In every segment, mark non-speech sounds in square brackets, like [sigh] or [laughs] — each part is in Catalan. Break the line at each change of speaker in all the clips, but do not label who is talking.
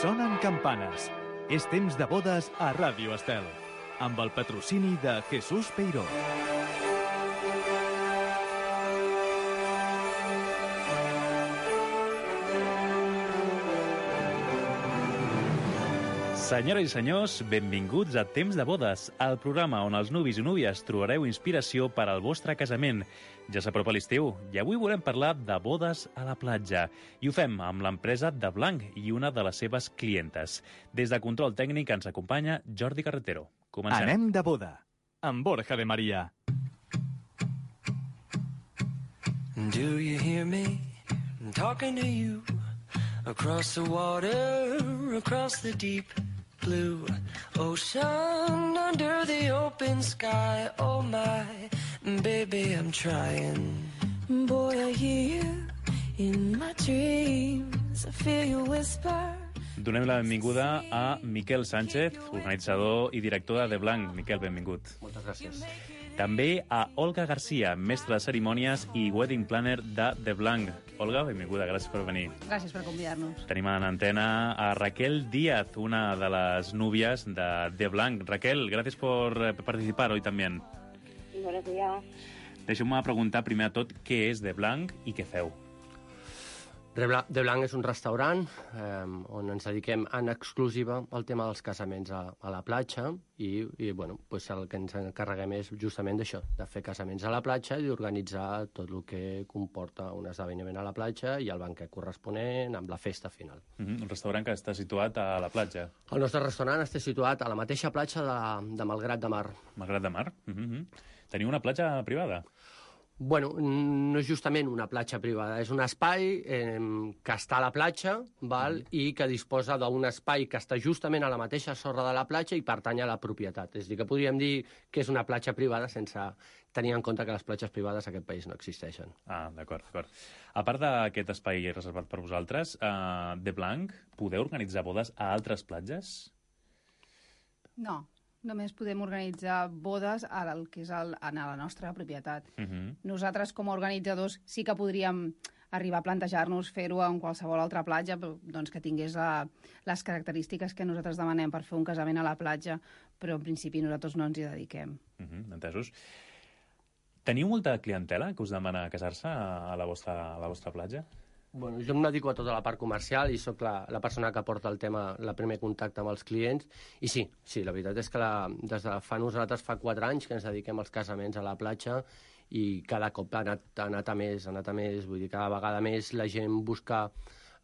Sonen campanes. És temps de bodes a Ràdio Estel. Amb el patrocini de Jesús Peiró. Senyores i senyors, benvinguts a Temps de Bodes, el programa on els nuvis i núvies trobareu inspiració per al vostre casament. Ja s'apropa l'estiu i avui volem parlar de bodes a la platja. I ho fem amb l'empresa de Blanc i una de les seves clientes. Des de Control Tècnic ens acompanya Jordi Carretero. Comencem.
Anem de boda, amb Borja de Maria.
Do you hear me I'm talking to you across the water, across the deep blue ocean, under the open sky? Oh my, baby, I'm trying.
Boy, I hear you in my dreams. I feel you whisper.
Donem la benvinguda a Miquel Sánchez, organitzador i director de The Blanc. Miquel, benvingut.
Moltes gràcies.
També a Olga Garcia, mestra de cerimònies i wedding planner de The Blanc. Olga, benvinguda, gràcies per venir.
Gràcies per convidar-nos.
Tenim en antena a Raquel Díaz, una de les núvies de The Blanc. Raquel, gràcies por eh, participar hoy también.
Buenos días.
Deixeu-me preguntar primer de tot què és The Blanc i què feu.
De Blanc, és un restaurant eh, on ens dediquem en exclusiva al tema dels casaments a, a la platja i, i bueno, pues el que ens encarreguem és justament d'això, de fer casaments a la platja i d'organitzar tot el que comporta un esdeveniment a la platja i el banquet corresponent amb la festa final.
Mm -hmm. Un restaurant que està situat a la platja,
El nostre restaurant està situat a la mateixa platja de, de Malgrat de Mar.
Malgrat de Mar. Mm -hmm. Teniu una platja privada?
Bueno, no és justament una platja privada, és un espai eh, que està a la platja val? Mm. i que disposa d'un espai que està justament a la mateixa sorra de la platja i pertany a la propietat. És a dir, que podríem dir que és una platja privada sense tenir en compte que les platges privades a aquest país no existeixen.
Ah, d'acord, d'acord. A part d'aquest espai reservat per vosaltres, eh, de Blanc, podeu organitzar bodes a altres platges?
No, només podem organitzar bodes al que és el, en la nostra propietat.
Uh -huh.
Nosaltres, com a organitzadors, sí que podríem arribar a plantejar-nos fer-ho en qualsevol altra platja però, doncs, que tingués la, les característiques que nosaltres demanem per fer un casament a la platja, però en principi nosaltres no ens hi dediquem.
Uh -huh. Entesos. Teniu molta clientela que us demana casar-se a la vostra, a la vostra platja?
Bueno, jo em dedico a tota la part comercial i sóc la, la persona que porta el tema, el primer contacte amb els clients. I sí, sí, la veritat és que la, des de fa nosaltres fa quatre anys que ens dediquem als casaments a la platja i cada cop ha anat, ha anat a més, ha anat a més, vull dir, cada vegada més la gent busca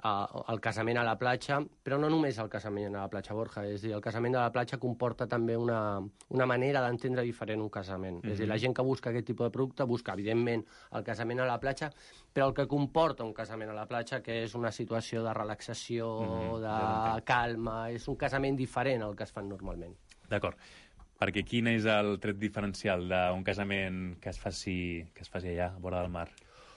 el casament a la platja, però no només el casament a la platja, Borja, és dir, el casament a la platja comporta també una, una manera d'entendre diferent un casament. Mm -hmm. És dir, la gent que busca aquest tipus de producte busca, evidentment, el casament a la platja, però el que comporta un casament a la platja, que és una situació de relaxació, mm -hmm. de calma, és un casament diferent al que es fan normalment.
D'acord. Perquè quin és el tret diferencial d'un casament que es faci, que es faci allà, a vora del mar?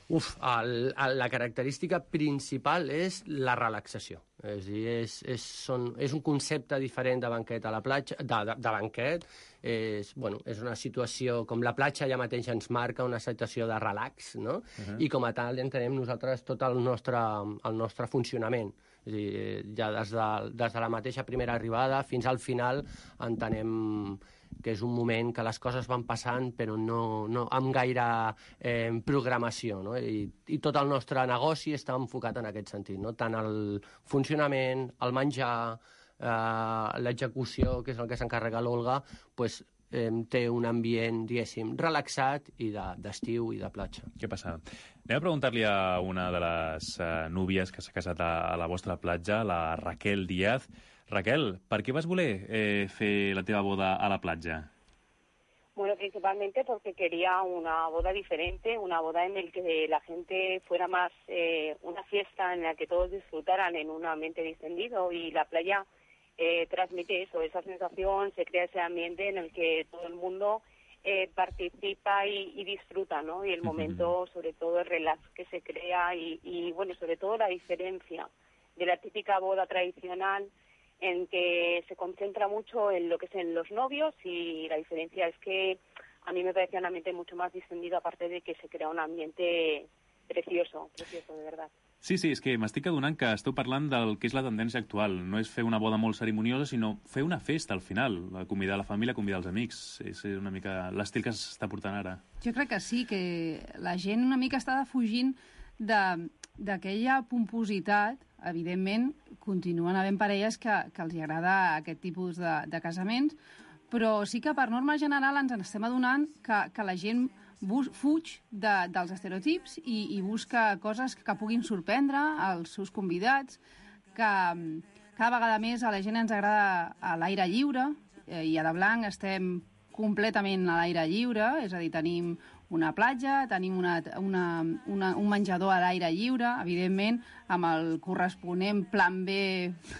Uf, el, el, la característica principal és la relaxació. És, dir, és, és, són, és un concepte diferent de banquet a la platja, de, de, de banquet. És, bueno, és una situació, com la platja ja mateix ens marca una situació de relax, no? Uh -huh. I com a tal entenem nosaltres tot el nostre, el nostre funcionament. És a dir, ja des de, des de la mateixa primera arribada fins al final entenem que és un moment que les coses van passant però no, no amb gaire eh, programació, no? I, i tot el nostre negoci està enfocat en aquest sentit, no? tant el funcionament, el menjar, eh, l'execució, que és el que s'encarrega l'Olga, pues, eh, té un ambient, diguéssim, relaxat i d'estiu de, i de platja.
Què passa? Anem a preguntar-li a una de les uh, núvies que s'ha casat a, a la vostra platja, la Raquel Díaz. Raquel, per què vas voler eh, fer la teva boda a la platja?
Bueno, principalmente porque quería una boda diferente, una boda en la que la gente fuera más eh, una fiesta en la que todos disfrutaran en un ambiente distendido y la playa eh, transmite eso, esa sensación, se crea ese ambiente en el que todo el mundo eh, participa y, y, disfruta, ¿no? Y el momento, sobre todo, el relax que se crea y, y, bueno, sobre todo la diferencia de la típica boda tradicional en que se concentra mucho en lo que es en los novios y la diferencia es que a mí me parece un ambiente mucho más distendido, aparte de que se crea un ambiente precioso, precioso de verdad.
Sí, sí, és que m'estic adonant que esteu parlant del que és la tendència actual. No és fer una boda molt ceremoniosa, sinó fer una festa al final. Convidar la família, convidar els amics. És una mica l'estil que s'està portant ara.
Jo crec que sí, que la gent una mica està defugint de- d'aquella pompositat. Evidentment, continuen havent parelles que, que els agrada aquest tipus de, de casaments, però sí que per norma general ens en estem adonant que, que la gent fuig de, dels estereotips i, i busca coses que puguin sorprendre als seus convidats, que mm, cada vegada més a la gent ens agrada a l'aire lliure, eh, i a de blanc estem completament a l'aire lliure, és a dir, tenim una platja, tenim una, una, una, un menjador a l'aire lliure, evidentment, amb el corresponent plan B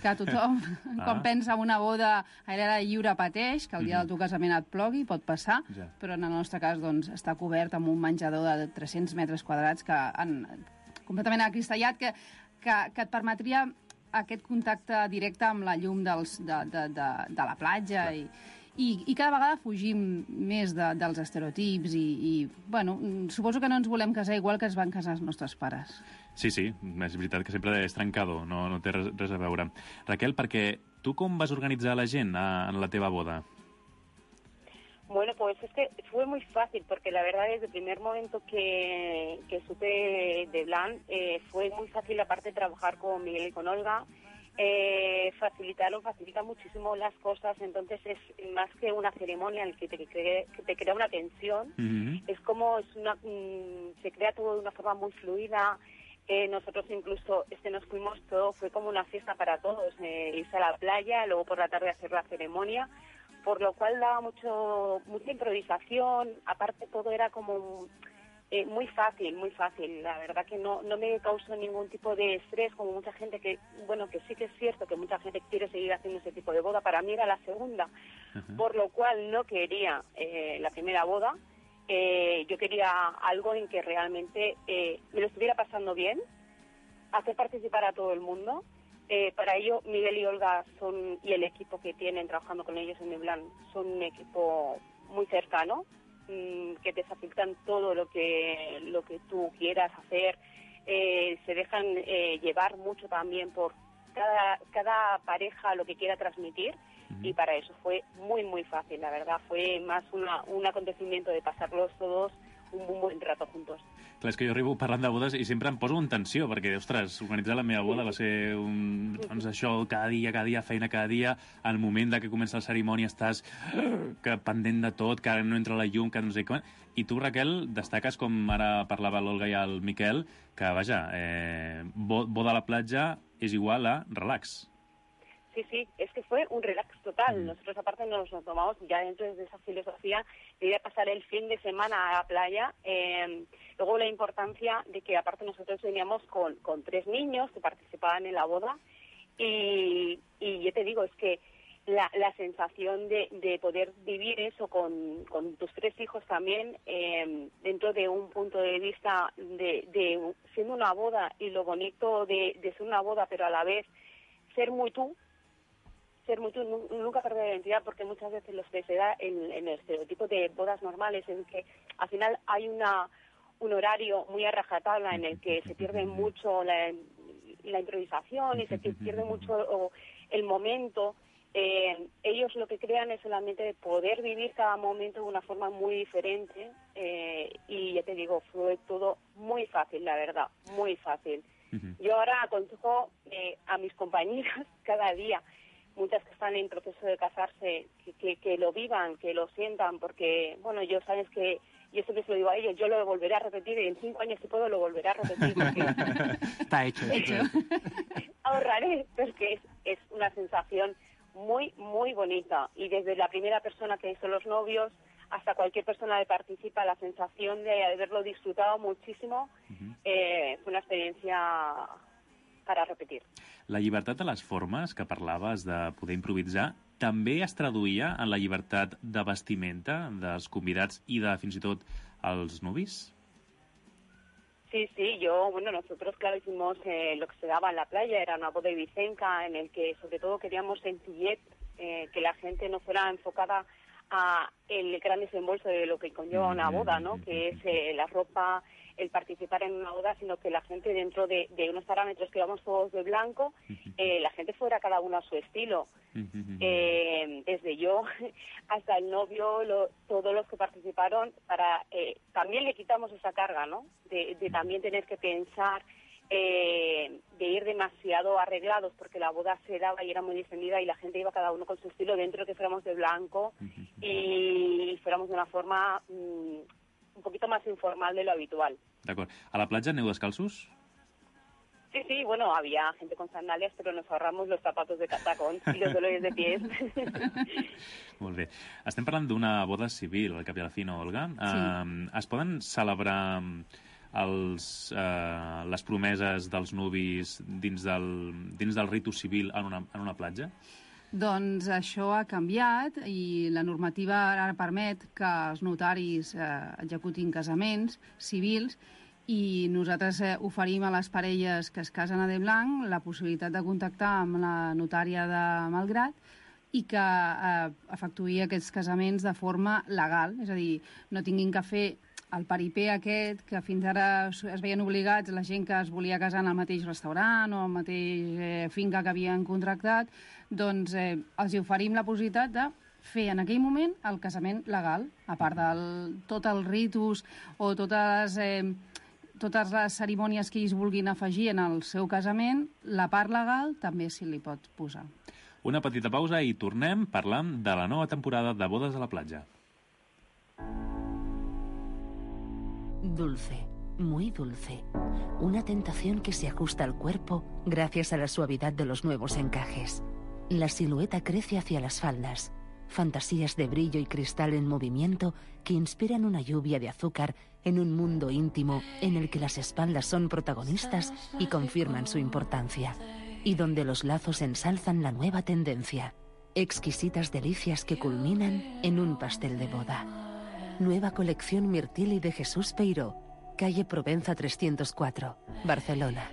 que tothom, [laughs] ah. quan pensa en una boda a l'aire lliure, pateix, que el dia del teu casament et plogui, pot passar,
Ja.
però en el nostre cas doncs, està cobert amb un menjador de 300 metres quadrats que han, completament acristallat, que, que, que et permetria aquest contacte directe amb la llum dels, de, de, de, de la platja i, i, i cada vegada fugim més de, dels estereotips i, i bueno, suposo que no ens volem casar igual que es van casar els nostres pares.
Sí, sí, és veritat que sempre és trencado, no, no té res, res a veure. Raquel, perquè tu com vas organitzar la gent a, en la teva boda?
Bueno, pues es que fue muy fácil, porque la verdad desde el primer momento que, que supe de Blan, eh, fue muy fácil aparte trabajar con Miguel y con Olga. Eh, facilitaron, facilitan muchísimo las cosas, entonces es más que una ceremonia en la que te, cre- que te crea una tensión, es como es una, mm, se crea todo de una forma muy fluida. Eh, nosotros incluso este nos fuimos todo, fue como una fiesta para todos, eh, irse a la playa, luego por la tarde hacer la ceremonia, por lo cual daba mucho mucha improvisación, aparte todo era como eh, muy fácil, muy fácil. La verdad que no, no me causó ningún tipo de estrés, como mucha gente que, bueno, que sí que es cierto que mucha gente quiere seguir haciendo ese tipo de boda. Para mí era la segunda, por lo cual no quería eh, la primera boda. Eh, yo quería algo en que realmente eh, me lo estuviera pasando bien, hacer participar a todo el mundo. Eh, para ello, Miguel y Olga son, y el equipo que tienen trabajando con ellos en Neblan son un equipo muy cercano, mm, que te facilitan todo lo que, lo que tú quieras hacer. Eh, se dejan eh, llevar mucho también por cada, cada pareja lo que quiera transmitir y para eso fue muy, muy fácil, la verdad. Fue más una, un acontecimiento de pasarlos todos un, un buen rato juntos.
Clar, és que jo arribo parlant de bodes i sempre em poso en tensió, perquè, ostres, organitzar la meva boda va ser un... Doncs això, cada dia, cada dia, feina cada dia, al moment de que comença la cerimònia estàs que pendent de tot, que no entra la llum, que no sé com... I tu, Raquel, destaques, com ara parlava l'Olga i el Miquel, que, vaja, eh, bo- boda a la platja és igual a relax.
Sí, sí, es que fue un relax total. Nosotros aparte nos lo tomamos ya dentro de esa filosofía de ir a pasar el fin de semana a la playa. Eh, luego la importancia de que aparte nosotros veníamos con, con tres niños que participaban en la boda y, y yo te digo, es que la, la sensación de, de poder vivir eso con, con tus tres hijos también eh, dentro de un punto de vista de, de siendo una boda y lo bonito de, de ser una boda pero a la vez ser muy tú ser muy nunca perder la identidad, porque muchas veces lo que se da en, en el estereotipo de bodas normales en que al final hay una un horario muy a rajatabla en el que se pierde mucho la, la improvisación y se pi- pierde mucho o, el momento. Eh, ellos lo que crean es solamente de poder vivir cada momento de una forma muy diferente eh, y ya te digo, fue todo muy fácil, la verdad, muy fácil. Yo ahora aconsejo eh, a mis compañeras [laughs] cada día, muchas que están en proceso de casarse, que, que, que lo vivan, que lo sientan, porque, bueno, yo sabes que, yo siempre se lo digo a ellos, yo lo volveré a repetir y en cinco años si puedo lo volveré a repetir, porque [laughs]
Está hecho. [laughs]
ahorraré, porque es, es una sensación muy, muy bonita. Y desde la primera persona que hizo los novios hasta cualquier persona que participa, la sensación de haberlo disfrutado muchísimo eh, fue una experiencia para repetir.
La llibertat de les formes que parlaves de poder improvisar també es traduïa en la llibertat de vestimenta dels convidats i de fins i tot els nuvis?
Sí, sí, yo, bueno, nosotros, claro, hicimos eh, lo que se daba en la playa, era una boda vicenca en el que sobre todo queríamos sencillez, eh, que la gente no fuera enfocada a el gran desembolso de lo que conlleva una boda, ¿no? Que es eh, la ropa, el participar en una boda, sino que la gente dentro de, de unos parámetros que íbamos todos de blanco, eh, la gente fuera cada uno a su estilo. Eh, desde yo [laughs] hasta el novio, lo- todos los que participaron, para eh, también le quitamos esa carga, ¿no? De, de también tener que pensar, eh, de ir demasiado arreglados, porque la boda se daba y era muy difundida y la gente iba cada uno con su estilo dentro de que fuéramos de blanco y fuéramos de una forma mm, un poquito más informal de lo habitual.
D'acord. A la platja aneu descalços?
Sí, sí, bueno, había gente con sandalias, pero nos ahorramos los zapatos de catacón y los dolores de pies. [laughs]
Molt bé. Estem parlant d'una boda civil, al cap i a la fi, no, Olga? Sí. es poden celebrar els, uh, les promeses dels nuvis dins del, dins del ritu civil en una, en una platja?
Doncs això ha canviat i la normativa ara permet que els notaris eh, executin casaments civils i nosaltres eh, oferim a les parelles que es casen a de blanc la possibilitat de contactar amb la notària de Malgrat i que eh, efectuï aquests casaments de forma legal, és a dir, no tinguin que fer el paripé aquest, que fins ara es veien obligats la gent que es volia casar en el mateix restaurant o al mateix eh, finca que havien contractat, doncs eh, els oferim la possibilitat de fer en aquell moment el casament legal, a part del tot els ritus o totes, eh, totes les cerimònies que ells vulguin afegir en el seu casament, la part legal també s'hi li pot posar.
Una petita pausa i tornem parlant de la nova temporada de Bodes a la platja.
Dulce, muy dulce. Una tentación que se ajusta al cuerpo gracias a la suavidad de los nuevos encajes. La silueta crece hacia las faldas. Fantasías de brillo y cristal en movimiento que inspiran una lluvia de azúcar en un mundo íntimo en el que las espaldas son protagonistas y confirman su importancia. Y donde los lazos ensalzan la nueva tendencia. Exquisitas delicias que culminan en un pastel de boda. Nueva colección Mirtili de Jesús Peiró, calle Provenza 304, Barcelona.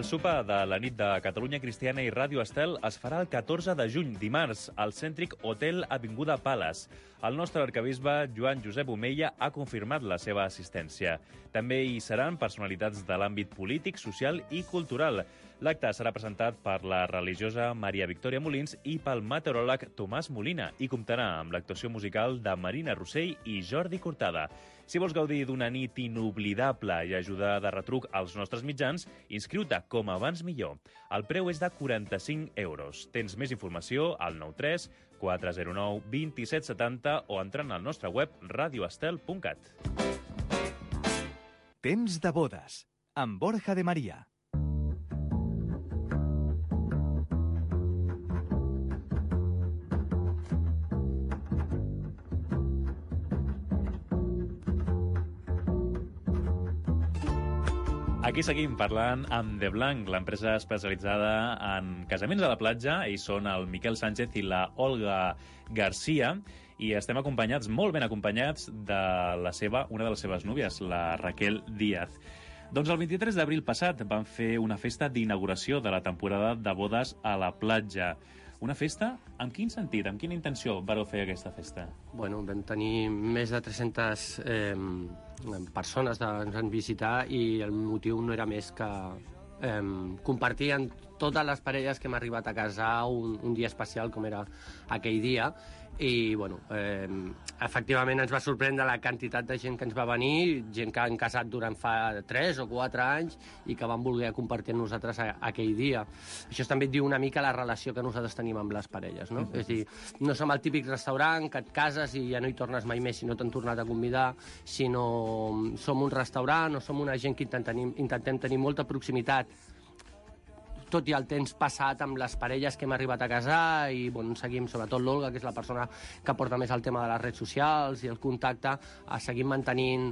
El sopar de la nit de Catalunya Cristiana i Ràdio Estel es farà el 14 de juny, dimarts, al cèntric Hotel Avinguda Palace. El nostre arcabisbe, Joan Josep Omeia, ha confirmat la seva assistència. També hi seran personalitats de l'àmbit polític, social i cultural. L'acte serà presentat per la religiosa Maria Victòria Molins i pel meteoròleg Tomàs Molina i comptarà amb l'actuació musical de Marina Rossell i Jordi Cortada. Si vols gaudir d'una nit inoblidable i ajudar de retruc als nostres mitjans, inscriu-te com abans millor. El preu és de 45 euros. Tens més informació al 93 409 2770 o entrant al nostre web radioestel.cat.
Temps de bodes, amb Borja de Maria.
Aquí seguim parlant amb De Blanc, l'empresa especialitzada en casaments a la platja, i són el Miquel Sánchez i la Olga Garcia, i estem acompanyats, molt ben acompanyats, de la seva, una de les seves núvies, la Raquel Díaz. Doncs el 23 d'abril passat van fer una festa d'inauguració de la temporada de bodes a la platja. Una festa? Amb quin sentit, amb quina intenció vareu fer aquesta festa?
Bueno, vam tenir més de 300 eh, persones que ens van visitar i el motiu no era més que eh, compartir amb totes les parelles que hem arribat a casar un, un dia especial com era aquell dia i bueno, eh, efectivament ens va sorprendre la quantitat de gent que ens va venir, gent que han casat durant fa 3 o 4 anys i que van voler compartir amb nosaltres a, aquell dia. Això també et diu una mica la relació que nosaltres tenim amb les parelles, no? És a dir, no som el típic restaurant que et cases i ja no hi tornes mai més si no t'han tornat a convidar, sinó som un restaurant o som una gent que intentem, intentem tenir molta proximitat tot i el temps passat amb les parelles que hem arribat a casar i bueno, seguim, sobretot l'Olga, que és la persona que porta més el tema de les redes socials i el contacte, a seguir mantenint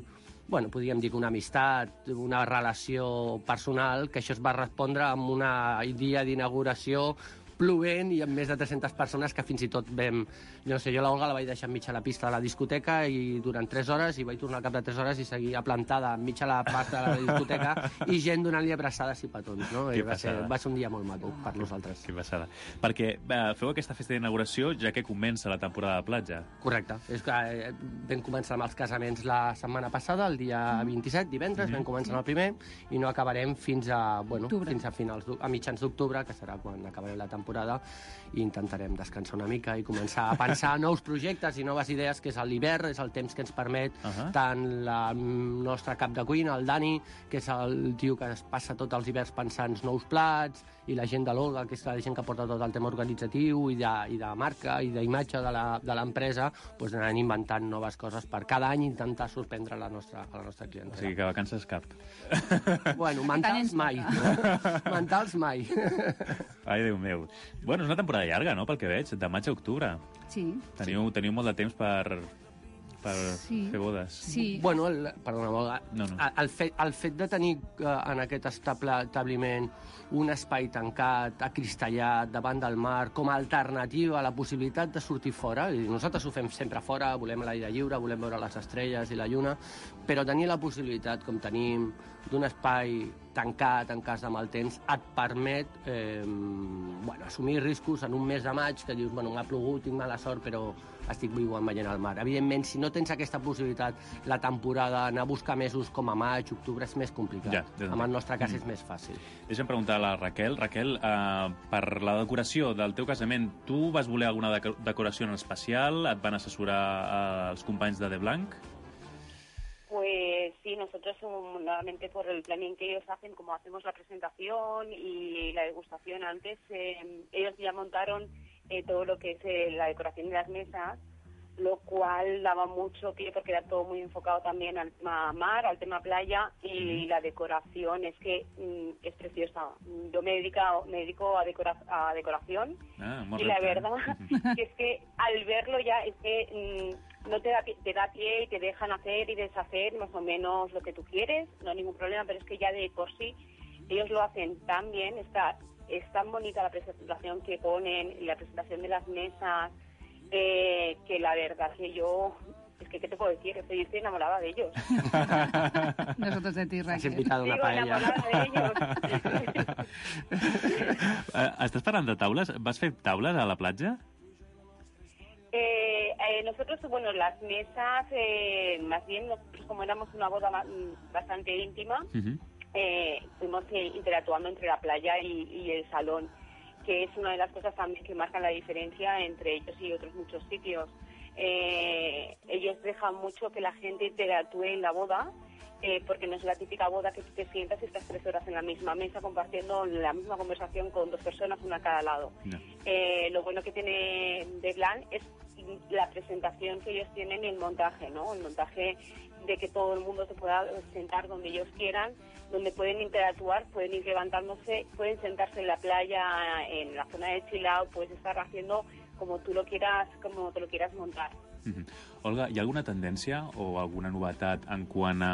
bueno, podríem dir que una amistat, una relació personal, que això es va respondre amb una dia d'inauguració plovent i amb més de 300 persones que fins i tot vam... Jo no sé, jo l'Olga la vaig deixar enmig a la pista de la discoteca i durant 3 hores i vaig tornar al cap de 3 hores i seguia plantada enmig a la pista de la discoteca i gent donant-li abraçades i petons, no? I va, ser, va ser un dia molt maco per nosaltres.
Que passada. Perquè eh, feu aquesta festa d'inauguració ja que comença la temporada de platja.
Correcte. És que eh, vam començar amb els casaments la setmana passada, el dia 27, divendres, vam començar amb el primer, i no acabarem fins a, bueno, fins a, finals, a mitjans d'octubre, que serà quan acabarem la temporada, i intentarem descansar una mica i començar a pensar [laughs] nous projectes i noves idees, que és l'hivern, és el temps que ens permet
Ahà.
tant la el nostre cap de cuina, el Dani, que és el tio que es passa tots els hiverns pensant nous plats, i la gent de l'Olga, que és la gent que porta tot el tema organitzatiu i de, i de marca i d'imatge de la- de l'empresa, doncs anant inventant noves coses per cada any intentar sorprendre la nostra, a la nostra
O
clientela.
sigui que vacances cap.
Bueno, mentals mai. [laughs] mentals mai.
Ai, Déu meu. Bueno, és una temporada llarga, no?, pel que veig, de maig a octubre.
Sí.
Teniu, teniu molt de temps per, per
Sí.
fer bodes.
Sí.
Bueno, el, perdona,
No, no.
El, fet, el fet de tenir eh, en aquest estable, establiment un espai tancat, acristallat, davant del mar, com a alternativa a la possibilitat de sortir fora, i nosaltres ho fem sempre fora, volem l'aire lliure, volem veure les estrelles i la lluna, però tenir la possibilitat, com tenim, d'un espai tancat en cas de mal temps, et permet eh, bueno, assumir riscos en un mes de maig que dius, bueno, m'ha plogut, tinc mala sort, però estic viuant veient el mar. Evidentment, si no tens aquesta possibilitat, la temporada, anar a buscar mesos com a maig, octubre, és més complicat.
Ja, ja
en el nostre cas
Mm.
és més fàcil.
Deixa'm preguntar a la Raquel. Raquel, eh, per la decoració del teu casament, tu vas voler alguna deco- decoració en especial? Et van assessorar eh, els companys de The Blanc?
Pues sí, nosotros um, normalmente por el planning que ellos hacen, como hacemos la presentación y la degustación antes, eh, ellos ya montaron eh, todo lo que es eh, la decoración de las mesas, lo cual daba mucho pie porque era todo muy enfocado también al tema mar, al tema playa y la decoración es que mm, es preciosa. Yo me, dedico, me dedico a, decora- a decoración
Ah,
y la verdad [laughs] que es que al verlo ya es que mm, no te da, pie- te da pie y te dejan hacer y deshacer más o menos lo que tú quieres, no hay ningún problema, pero es que ya de por sí ellos lo hacen tan bien, está, es tan bonita la presentación que ponen, y la presentación de las mesas, eh, que la verdad que yo, es que qué te puedo decir, estoy, estoy enamorada de ellos. [laughs]
Nosotros de ti,
Has
Raquel.
invitado una
Digo,
paella.
enamorada de ellos. [laughs]
Eh, estàs parlant de taules? Vas fer taules a la platja?
Eh, eh, nosotros, bueno, las mesas, eh, más bien nosotros como éramos una boda mm, bastante íntima, eh, fuimos eh, interactuando entre la playa y, y el salón, que es una de las cosas también que marcan la diferencia entre ellos y otros muchos sitios. Eh, ellos dejan mucho que la gente interactúe en la boda, eh, porque no es la típica boda que tú te sientas y estás tres horas en la misma mesa compartiendo la misma conversación con dos personas, una a cada lado.
No.
Eh, lo bueno que tiene The Blanc es la presentación que ellos tienen y el montaje, ¿no? El montaje de que todo el mundo se pueda sentar donde ellos quieran, donde pueden interactuar, pueden ir levantándose, pueden sentarse en la playa, en la zona de chill out, puedes estar haciendo como tú lo quieras, como te lo quieras montar.
Olga, hi ha alguna tendència o alguna novetat en quant a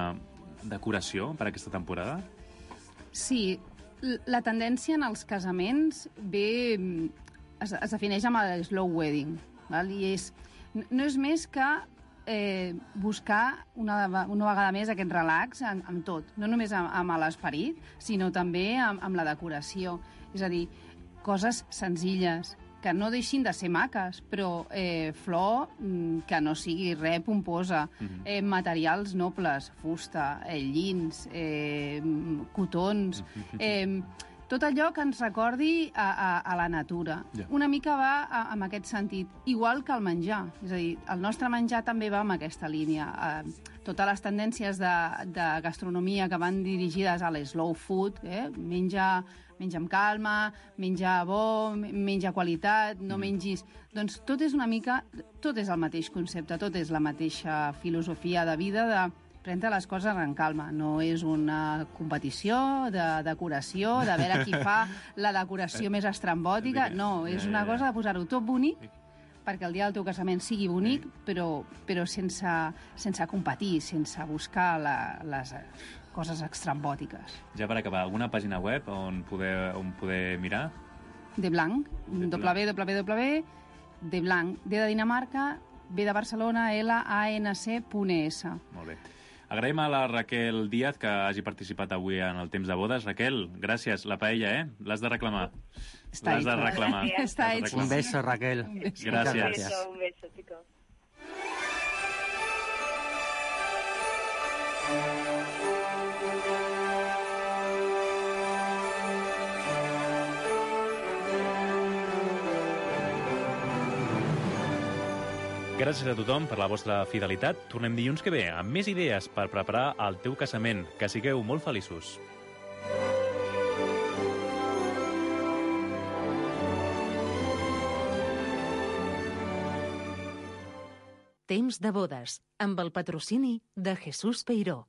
decoració per aquesta temporada?
Sí, la tendència en els casaments ve... mm, es, es defineix amb el slow wedding, val? i és, no és més que eh, buscar una, una vegada més aquest relax en, amb tot, no només amb, amb l'esperit, sinó també amb, amb la decoració. És a dir, coses senzilles, que no deixin de ser maques, però eh, flor mm, que no sigui res pomposa, eh, materials nobles, fusta, eh, llins, eh, mm, cotons, eh, tot allò que ens recordi a, a, a la natura.
Ja.
Una mica va a, amb aquest sentit, igual que el menjar. És a dir, el nostre menjar també va amb aquesta línia. Eh, totes les tendències de, de gastronomia que van dirigides a l'slow food, eh? menja, menja amb calma, menja bo, menja qualitat, no mengis... Doncs tot és una mica... Tot és el mateix concepte, tot és la mateixa filosofia de vida de prendre les coses en calma. No és una competició de decoració, de veure qui fa la decoració més estrambòtica. No, és una cosa de posar-ho tot bonic perquè el dia del teu casament sigui bonic, però, però sense, sense competir, sense buscar la, les coses estrambòtiques.
Ja per acabar, alguna pàgina web on poder, on poder mirar?
de blanc, www, de blanc, D de Dinamarca, B de Barcelona, L, A, N, C, E, S.
Molt bé. Agraïm a la Raquel Díaz que hagi participat avui en el temps de bodes. Raquel, gràcies. La paella, eh? L'has de reclamar. L'has de
hecho.
reclamar. L'has de reclamar.
Un beso, Raquel.
Un beso.
Gràcies.
Un
Gracias.
beso, un beso, chicos.
Gràcies a tothom per la vostra fidelitat. Tornem dilluns que ve amb més idees per preparar el teu casament. Que sigueu molt feliços.
Temps de bodes, amb el patrocini de Jesús Peiró.